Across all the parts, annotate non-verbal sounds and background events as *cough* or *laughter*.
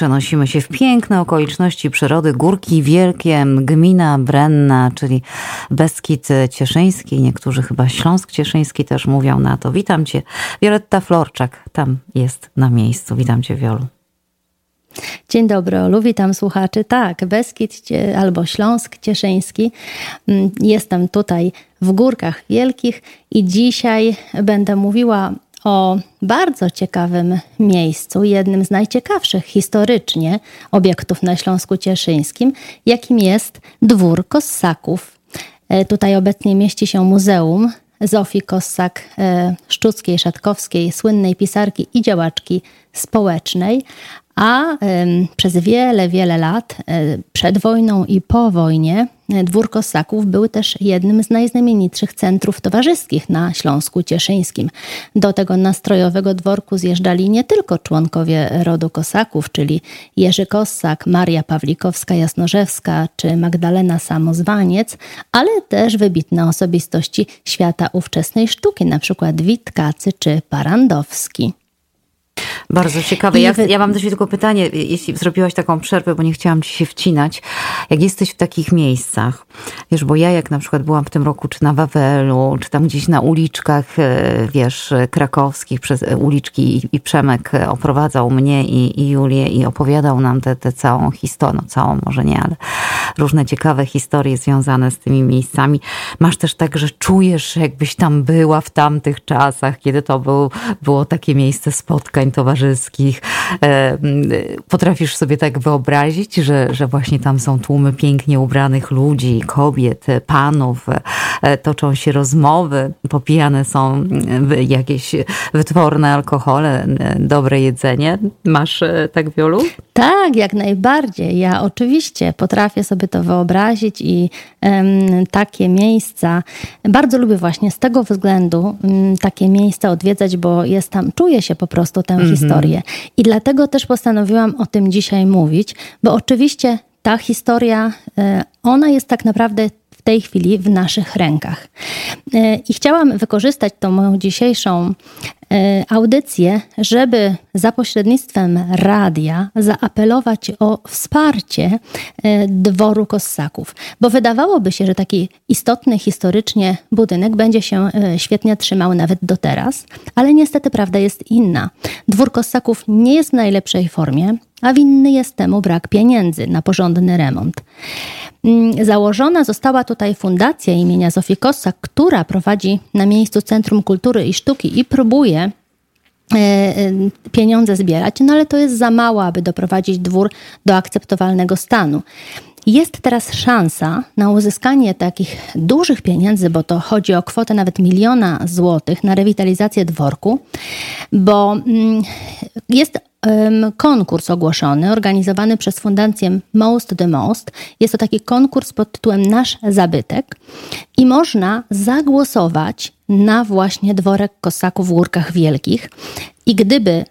przenosimy się w piękne okoliczności przyrody, Górki Wielkie, gmina Brenna, czyli Beskid Cieszyński. Niektórzy chyba Śląsk Cieszyński też mówią na to. Witam Cię. Wioletta Florczak tam jest na miejscu. Witam Cię, Wiolu. Dzień dobry, Olu, witam słuchaczy. Tak, Beskid albo Śląsk Cieszyński. Mm, jestem tutaj w Górkach Wielkich i dzisiaj będę mówiła o bardzo ciekawym miejscu, jednym z najciekawszych historycznie obiektów na Śląsku Cieszyńskim, jakim jest Dwór Kossaków. E, tutaj obecnie mieści się Muzeum Zofii Kossak, e, Szczuckiej, Szatkowskiej, słynnej pisarki i działaczki społecznej, a przez wiele, wiele lat e, przed wojną i po wojnie Dwór Kosaków był też jednym z najznamienitszych centrów towarzyskich na Śląsku Cieszyńskim. Do tego nastrojowego dworku zjeżdżali nie tylko członkowie rodu Kosaków, czyli Jerzy Kossak, Maria Pawlikowska-Jasnorzewska czy Magdalena Samozwaniec, ale też wybitne osobistości świata ówczesnej sztuki, na przykład Witkacy czy Parandowski. Bardzo ciekawe. Ja, ja mam do Ciebie tylko pytanie, jeśli zrobiłaś taką przerwę, bo nie chciałam Ci się wcinać. Jak jesteś w takich miejscach, wiesz, bo ja jak na przykład byłam w tym roku czy na Wawelu, czy tam gdzieś na uliczkach, e, wiesz, krakowskich, przez uliczki i, Przemek oprowadzał mnie i, i Julię i opowiadał nam tę całą historię, no całą może nie, ale różne ciekawe historie związane z tymi miejscami. Masz też tak, że czujesz, jakbyś tam była w tamtych czasach, kiedy to był, było takie miejsce spotkań towarzyskich. E, potrafisz sobie tak wyobrazić, że, że właśnie tam są tłumy pięknie ubranych ludzi, kobiet, panów, e, toczą się rozmowy, popijane są jakieś wytworne alkohole, dobre jedzenie. Masz e, tak wielu? Tak, jak najbardziej. Ja oczywiście potrafię sobie to wyobrazić i um, takie miejsca bardzo lubię właśnie z tego względu um, takie miejsca odwiedzać, bo jest tam, czuję się po prostu tę mm -hmm. historię. I dlatego też postanowiłam o tym dzisiaj mówić, bo oczywiście ta historia, e, ona jest tak naprawdę w tej chwili w naszych rękach. E, I chciałam wykorzystać tą moją dzisiejszą e, audycję, żeby za pośrednictwem radia zaapelować o wsparcie e, dworu Kossaków. Bo wydawałoby się, że taki istotny historycznie budynek będzie się świetnie trzymał nawet do teraz, ale niestety prawda jest inna. Dwór Kossaków nie jest w najlepszej formie a winny jest temu brak pieniędzy na porządny remont. Mm, założona została tutaj fundacja imienia Zofii Kossa, która prowadzi na miejscu Centrum Kultury i Sztuki i próbuje e, e, pieniądze zbierać, no ale to jest za mało, aby doprowadzić dwór do akceptowalnego stanu. Jest teraz szansa na uzyskanie takich dużych pieniędzy, bo to chodzi o kwotę nawet miliona złotych na rewitalizację dworku, bo mm, jest konkurs ogłoszony, organizowany przez Fundację Most the Most. Jest to taki konkurs pod tytułem Nasz Zabytek i można zagłosować na właśnie dworek Kosaków w Górkach Wielkich. I gdyby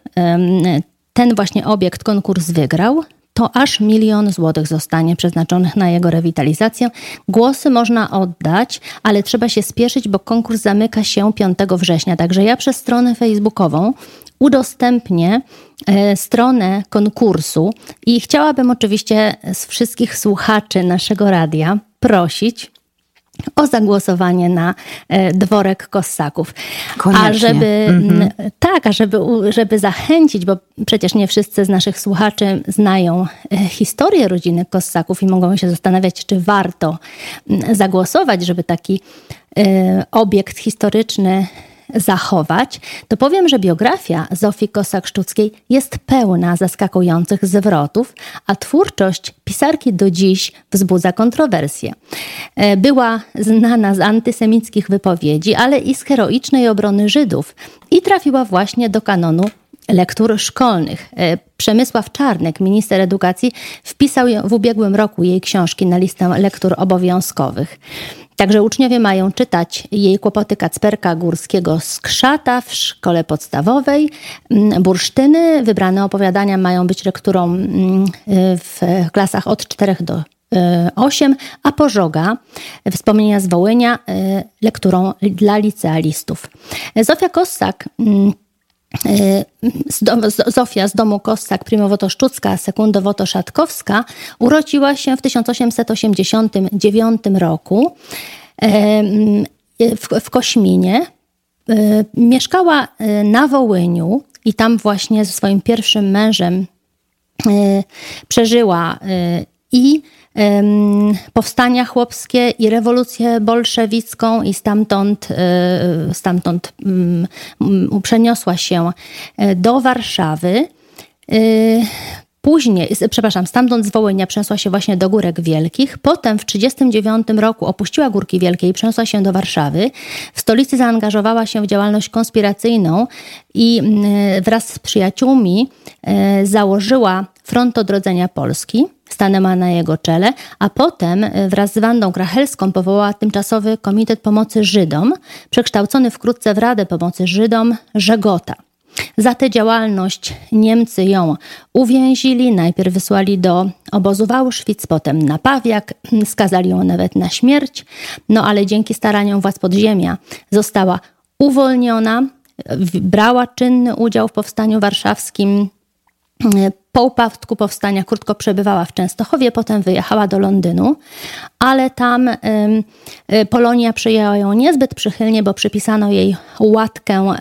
ten właśnie obiekt konkurs wygrał, to aż milion złotych zostanie przeznaczonych na jego rewitalizację. Głosy można oddać, ale trzeba się spieszyć, bo konkurs zamyka się 5 września. Także ja przez stronę facebookową udostępnię e, stronę konkursu i chciałabym oczywiście z wszystkich słuchaczy naszego radia prosić o zagłosowanie na e, dworek Kossaków. Koniecznie. A żeby mhm. tak, a żeby, żeby zachęcić, bo przecież nie wszyscy z naszych słuchaczy znają e, historię rodziny Kossaków i mogą się zastanawiać, czy warto zagłosować, żeby taki obiekt historyczny zachować, to powiem, że biografia Zofii Kosak-Szczuckiej jest pełna zaskakujących zwrotów, a twórczość pisarki do dziś wzbudza kontrowersje. E, była znana z antysemickich wypowiedzi, ale i z heroicznej obrony Żydów i trafiła właśnie do kanonu lektur szkolnych. E, Przemysław Czarnek, minister edukacji, wpisał w ubiegłym roku jej książki na listę lektur obowiązkowych. Także uczniowie mają czytać jej kłopoty Kacperka Górskiego z Krzata w szkole podstawowej. Mm, bursztyny, wybrane opowiadania mają być lekturą mm, w klasach od 4 do 8, a Pożoga, wspomnienia z Wołynia, lekturą dla licealistów. Zofia Kossak mm, Zofia z domu Kossak Primowoto-Szczucka, Sekundowoto-Szatkowska urodziła się w 1889 roku w Kośminie. Mieszkała na Wołyniu i tam właśnie ze swoim pierwszym mężem przeżyła i powstania chłopskie i rewolucję bolszewicką i stamtąd, e, stamtąd mm, przeniosła się e, do Warszawy. E, później, przepraszam, stamtąd z Wołynia przeniosła się właśnie do Górek Wielkich. Potem w 1939 roku opuściła Górki Wielkie i przeniosła się do Warszawy. W stolicy zaangażowała się w działalność konspiracyjną i mm, wraz z przyjaciółmi założyła Front Odrodzenia Polski. Stanęła na jego czele, a potem e, wraz z Wandą Krachelską powołała tymczasowy Komitet Pomocy Żydom, przekształcony wkrótce w Radę Pomocy Żydom Żegota. Za tę działalność Niemcy ją uwięzili, najpierw wysłali do obozu w Auschwitz, potem na Pawiak, *clears throat* skazali ją nawet na śmierć, no ale dzięki staraniom władz podziemia została uwolniona, brała czynny udział w powstaniu warszawskim, po upadku powstania krótko przebywała w Częstochowie, potem wyjechała do Londynu, ale tam y, Polonia przyjęła ją niezbyt przychylnie, bo przypisano jej łatkę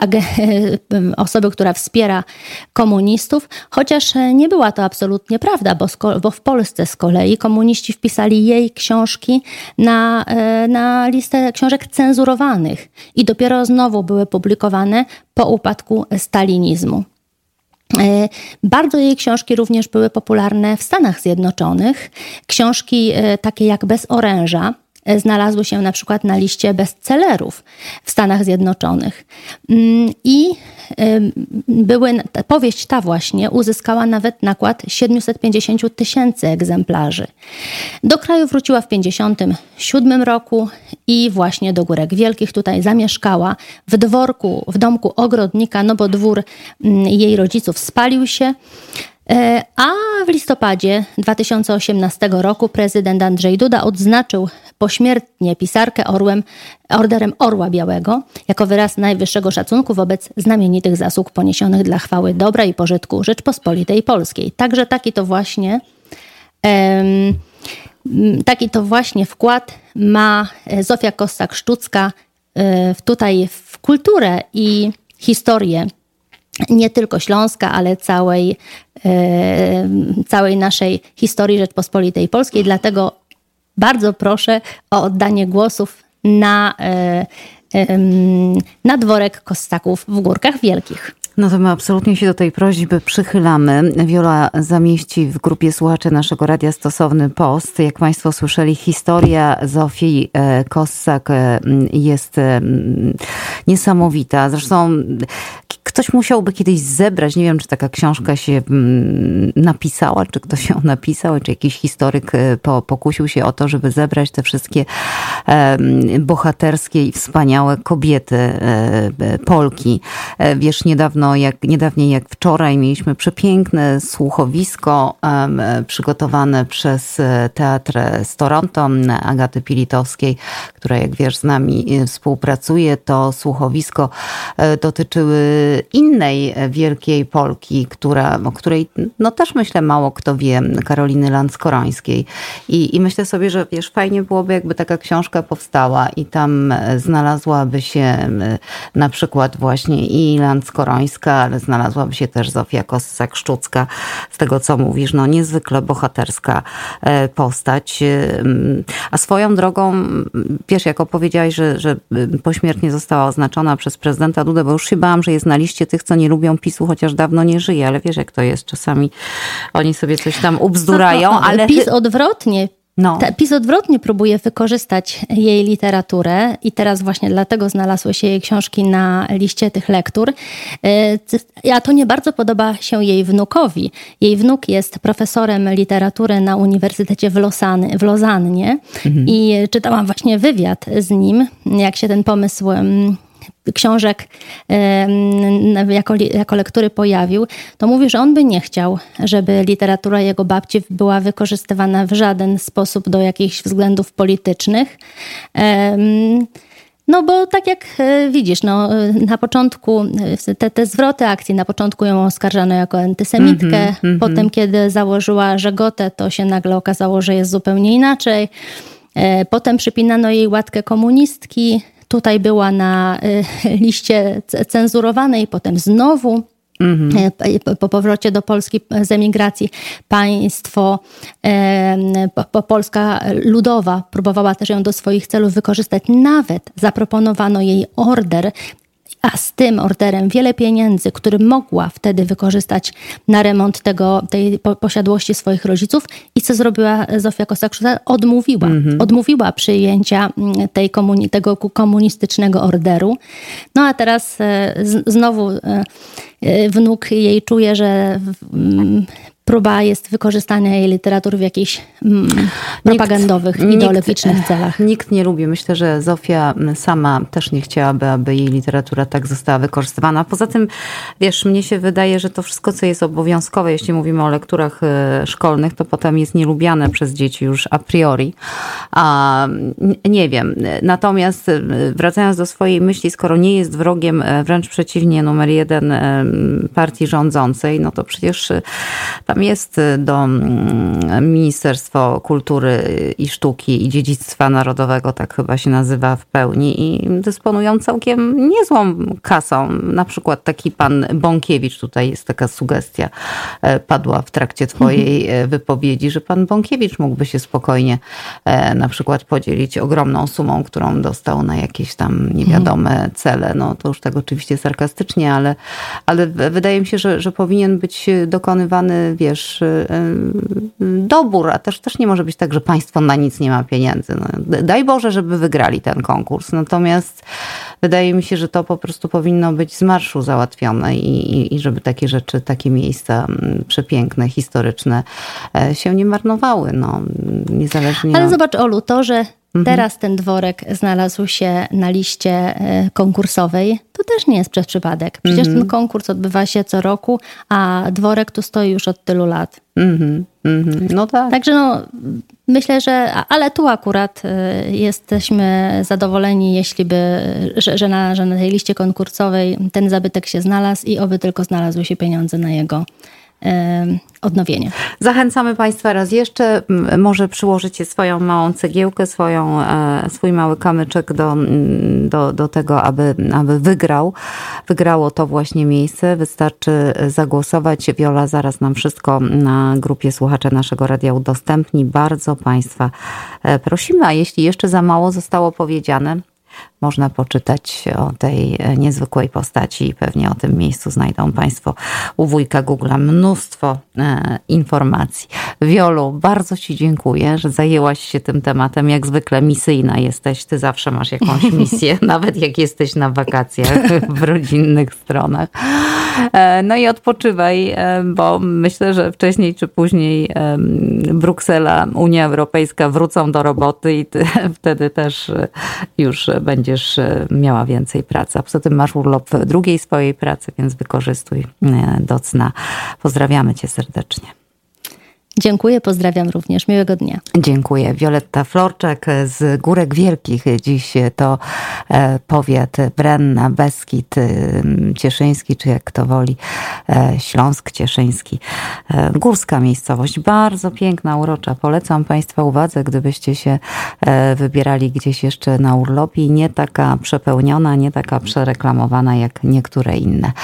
*laughs* osoby, która wspiera komunistów, chociaż nie była to absolutnie prawda, bo, bo, w Polsce z kolei komuniści wpisali jej książki na, e, na listę książek cenzurowanych i dopiero znowu były publikowane po upadku stalinizmu. E, bardzo jej książki również były popularne w Stanach Zjednoczonych. Książki e, takie jak Bez oręża znalazły się na przykład na liście bestsellerów w Stanach Zjednoczonych. Mm, I były, powieść ta właśnie uzyskała nawet nakład 750 tysięcy egzemplarzy. Do kraju wróciła w 1957 roku i właśnie do Górek Wielkich tutaj zamieszkała w dworku, w domku ogrodnika, no bo dwór mm, jej rodziców spalił się. E, a w listopadzie 2018 roku prezydent Andrzej Duda odznaczył pośmiertnie pisarkę orłem, orderem Orła Białego jako wyraz najwyższego szacunku wobec znamienitych zasług poniesionych dla chwały dobra i pożytku Rzeczpospolitej Polskiej. Także taki to właśnie taki to właśnie wkład ma Zofia Kossak-Sztucka e, tutaj w kulturę i historię nie tylko Śląska, ale całej, e, całej naszej historii Rzeczpospolitej Polskiej. Dlatego bardzo proszę o oddanie głosów na, e, na dworek Kostaków w Górkach Wielkich. No to my absolutnie się do tej prośby przychylamy. Wiola zamieści w grupie słuchaczy naszego radia stosowny post. Jak Państwo słyszeli, historia Zofii e, Kossak jest niesamowita. Zresztą ktoś musiałby kiedyś zebrać, nie wiem, czy taka książka się mm, napisała, czy ktoś ją napisał, czy jakiś historyk e, pokusił się o to, żeby zebrać te wszystkie bohaterskie i wspaniałe kobiety e, Polki. E, wiesz, niedawno, jak, niedawniej jak wczoraj mieliśmy przepiękne słuchowisko przygotowane przez Teatr z Toronto Agaty Pilitowskiej, która jak wiesz z nami współpracuje. To słuchowisko dotyczyły innej wielkiej Polki, która, o której no też myślę mało kto wie, Karoliny Landskorońskiej. I, I myślę sobie, że wiesz, fajnie byłoby jakby taka książka powstała i tam znalazłaby się na przykład właśnie i Landskorońska, ale znalazłaby się też Zofia Kossak-Szczucka. Z tego co mówisz, no niezwykle bohaterska e, postać. A swoją drogą, wiesz, jak opowiedziałaś, że, że pośmiertnie została oznaczona przez prezydenta Dudę, bo już się bałam, że jest na liście tych, co nie lubią PiSu, chociaż dawno nie żyje, ale wiesz jak to jest. Czasami oni sobie coś tam ubzdurają, ale... PiS odwrotnie. No. PiS odwrotnie próbuje wykorzystać jej literaturę i teraz właśnie dlatego znalazły się jej książki na liście tych lektur. E, a to nie bardzo podoba się jej wnukowi. Jej wnuk jest profesorem literatury na Uniwersytecie w, Lozan, w Lozannie mhm. i czytałam właśnie wywiad z nim, jak się ten pomysł książek jako, jako lektury pojawił, to mówi, że on by nie chciał, żeby literatura jego babci była wykorzystywana w żaden sposób do jakichś względów politycznych. No bo tak jak widzisz, no, na początku te, te zwroty akcji, na początku ją oskarżano jako antysemitkę, mm -hmm, potem mm -hmm. kiedy założyła Żegotę, to się nagle okazało, że jest zupełnie inaczej. Potem przypinano jej łatkę komunistki, tutaj była na *laughs* liście cenzurowanej, potem znowu Mhm. Po powrocie do Polski z emigracji państwo, po, Polska Ludowa próbowała też ją do swoich celów wykorzystać. Nawet zaproponowano jej order a z tym orderem wiele pieniędzy, który mogła wtedy wykorzystać na remont tego, tej posiadłości swoich rodziców. I co zrobiła Zofia Kossak-Szczuta? Odmówiła. Mm -hmm. Odmówiła przyjęcia mm, tej komuni tego komunistycznego orderu. No a teraz e, znowu e, e, wnuk jej czuje, że próba jest wykorzystania jej literatury w jakichś mm, propagandowych, nikt, ideologicznych nikt, celach. Nikt nie lubi. Myślę, że Zofia sama też nie chciałaby, aby jej literatura tak została wykorzystywana. Poza tym, wiesz, mnie się wydaje, że to wszystko, co jest obowiązkowe, jeśli mówimy o lekturach e, szkolnych, to potem jest nielubiane przez dzieci już a priori. A, nie wiem. Natomiast e, wracając do swojej myśli, skoro nie jest wrogiem, e, wręcz przeciwnie, numer jeden partii rządzącej, no to przecież tam jest y, do mm, Ministerstwo Kultury i Sztuki i Dziedzictwa Narodowego, tak chyba się nazywa w pełni, i dysponują całkiem niezłą kasą. Na przykład taki pan Bąkiewicz, tutaj jest taka sugestia, e, padła w trakcie twojej mhm. e, wypowiedzi, że pan Bąkiewicz mógłby się spokojnie e, na przykład podzielić ogromną sumą, którą dostał na jakieś tam niewiadome mhm. cele. No to już tak oczywiście sarkastycznie, ale, ale wydaje mi się, że, że powinien być dokonywany, wiesz, y, y, dobór, a też, też nie może być tak, że państwo na nic nie ma pieniędzy. No, daj Boże, żeby wygrali ten konkurs. Natomiast wydaje mi się, że to po prostu powinno być z marszu załatwione i, i, i żeby takie rzeczy, takie miejsca przepiękne, historyczne e, się nie marnowały. No, niezależnie Ale zobacz, Olu, to, że. Teraz ten dworek znalazł się na liście e, konkursowej. To też nie jest przez przypadek. Przecież ten konkurs odbywa się co roku, a dworek tu stoi już od tylu lat. Mm -hmm. No tak. Także no, myślę, że, ale tu akurat y, jesteśmy zadowoleni, jeśli by, że, że, na, że na tej liście konkursowej ten zabytek się znalazł i oby tylko znalazły się pieniądze na jego odnowienie. Zachęcamy Państwa raz jeszcze, może przyłożycie swoją małą cegiełkę, swoją, e, swój mały kamyczek do, do, do tego, aby, aby wygrał. Wygrało to właśnie miejsce. Wystarczy zagłosować. Wiola zaraz nam wszystko na grupie słuchacze naszego radia udostępni. Bardzo Państwa e, prosimy, a jeśli jeszcze za mało zostało powiedziane, można poczytać o tej niezwykłej postaci i pewnie o tym miejscu znajdą Państwo u wujka Google'a mnóstwo e, informacji. Wiolu, bardzo Ci dziękuję, że zajęłaś się tym tematem. Jak zwykle misyjna jesteś. Ty zawsze masz jakąś *laughs* misję, nawet jak jesteś na wakacjach w rodzinnych stronach. E, no i odpoczywaj, e, bo myślę, że wcześniej czy później Bruksela, Unia Europejska wrócą do roboty i ty *laughs* wtedy też już będziesz e, miała więcej pracy. A poza tym masz urlop drugiej swojej pracy, więc wykorzystuj do cna. Pozdrawiamy cię serdecznie. Dziękuję, pozdrawiam również. Miłego dnia. Dziękuję. Wioletta Florczak z Górek Wielkich. Dziś to e, powiat Brenna, Beskid, e, Cieszyński, czy jak kto woli, e, Śląsk Cieszyński. Górska miejscowość, bardzo piękna, urocza. Polecam Państwa uwadze, gdybyście się wybierali gdzieś jeszcze na urlopie. Nie taka przepełniona, nie taka przereklamowana jak niektóre inne.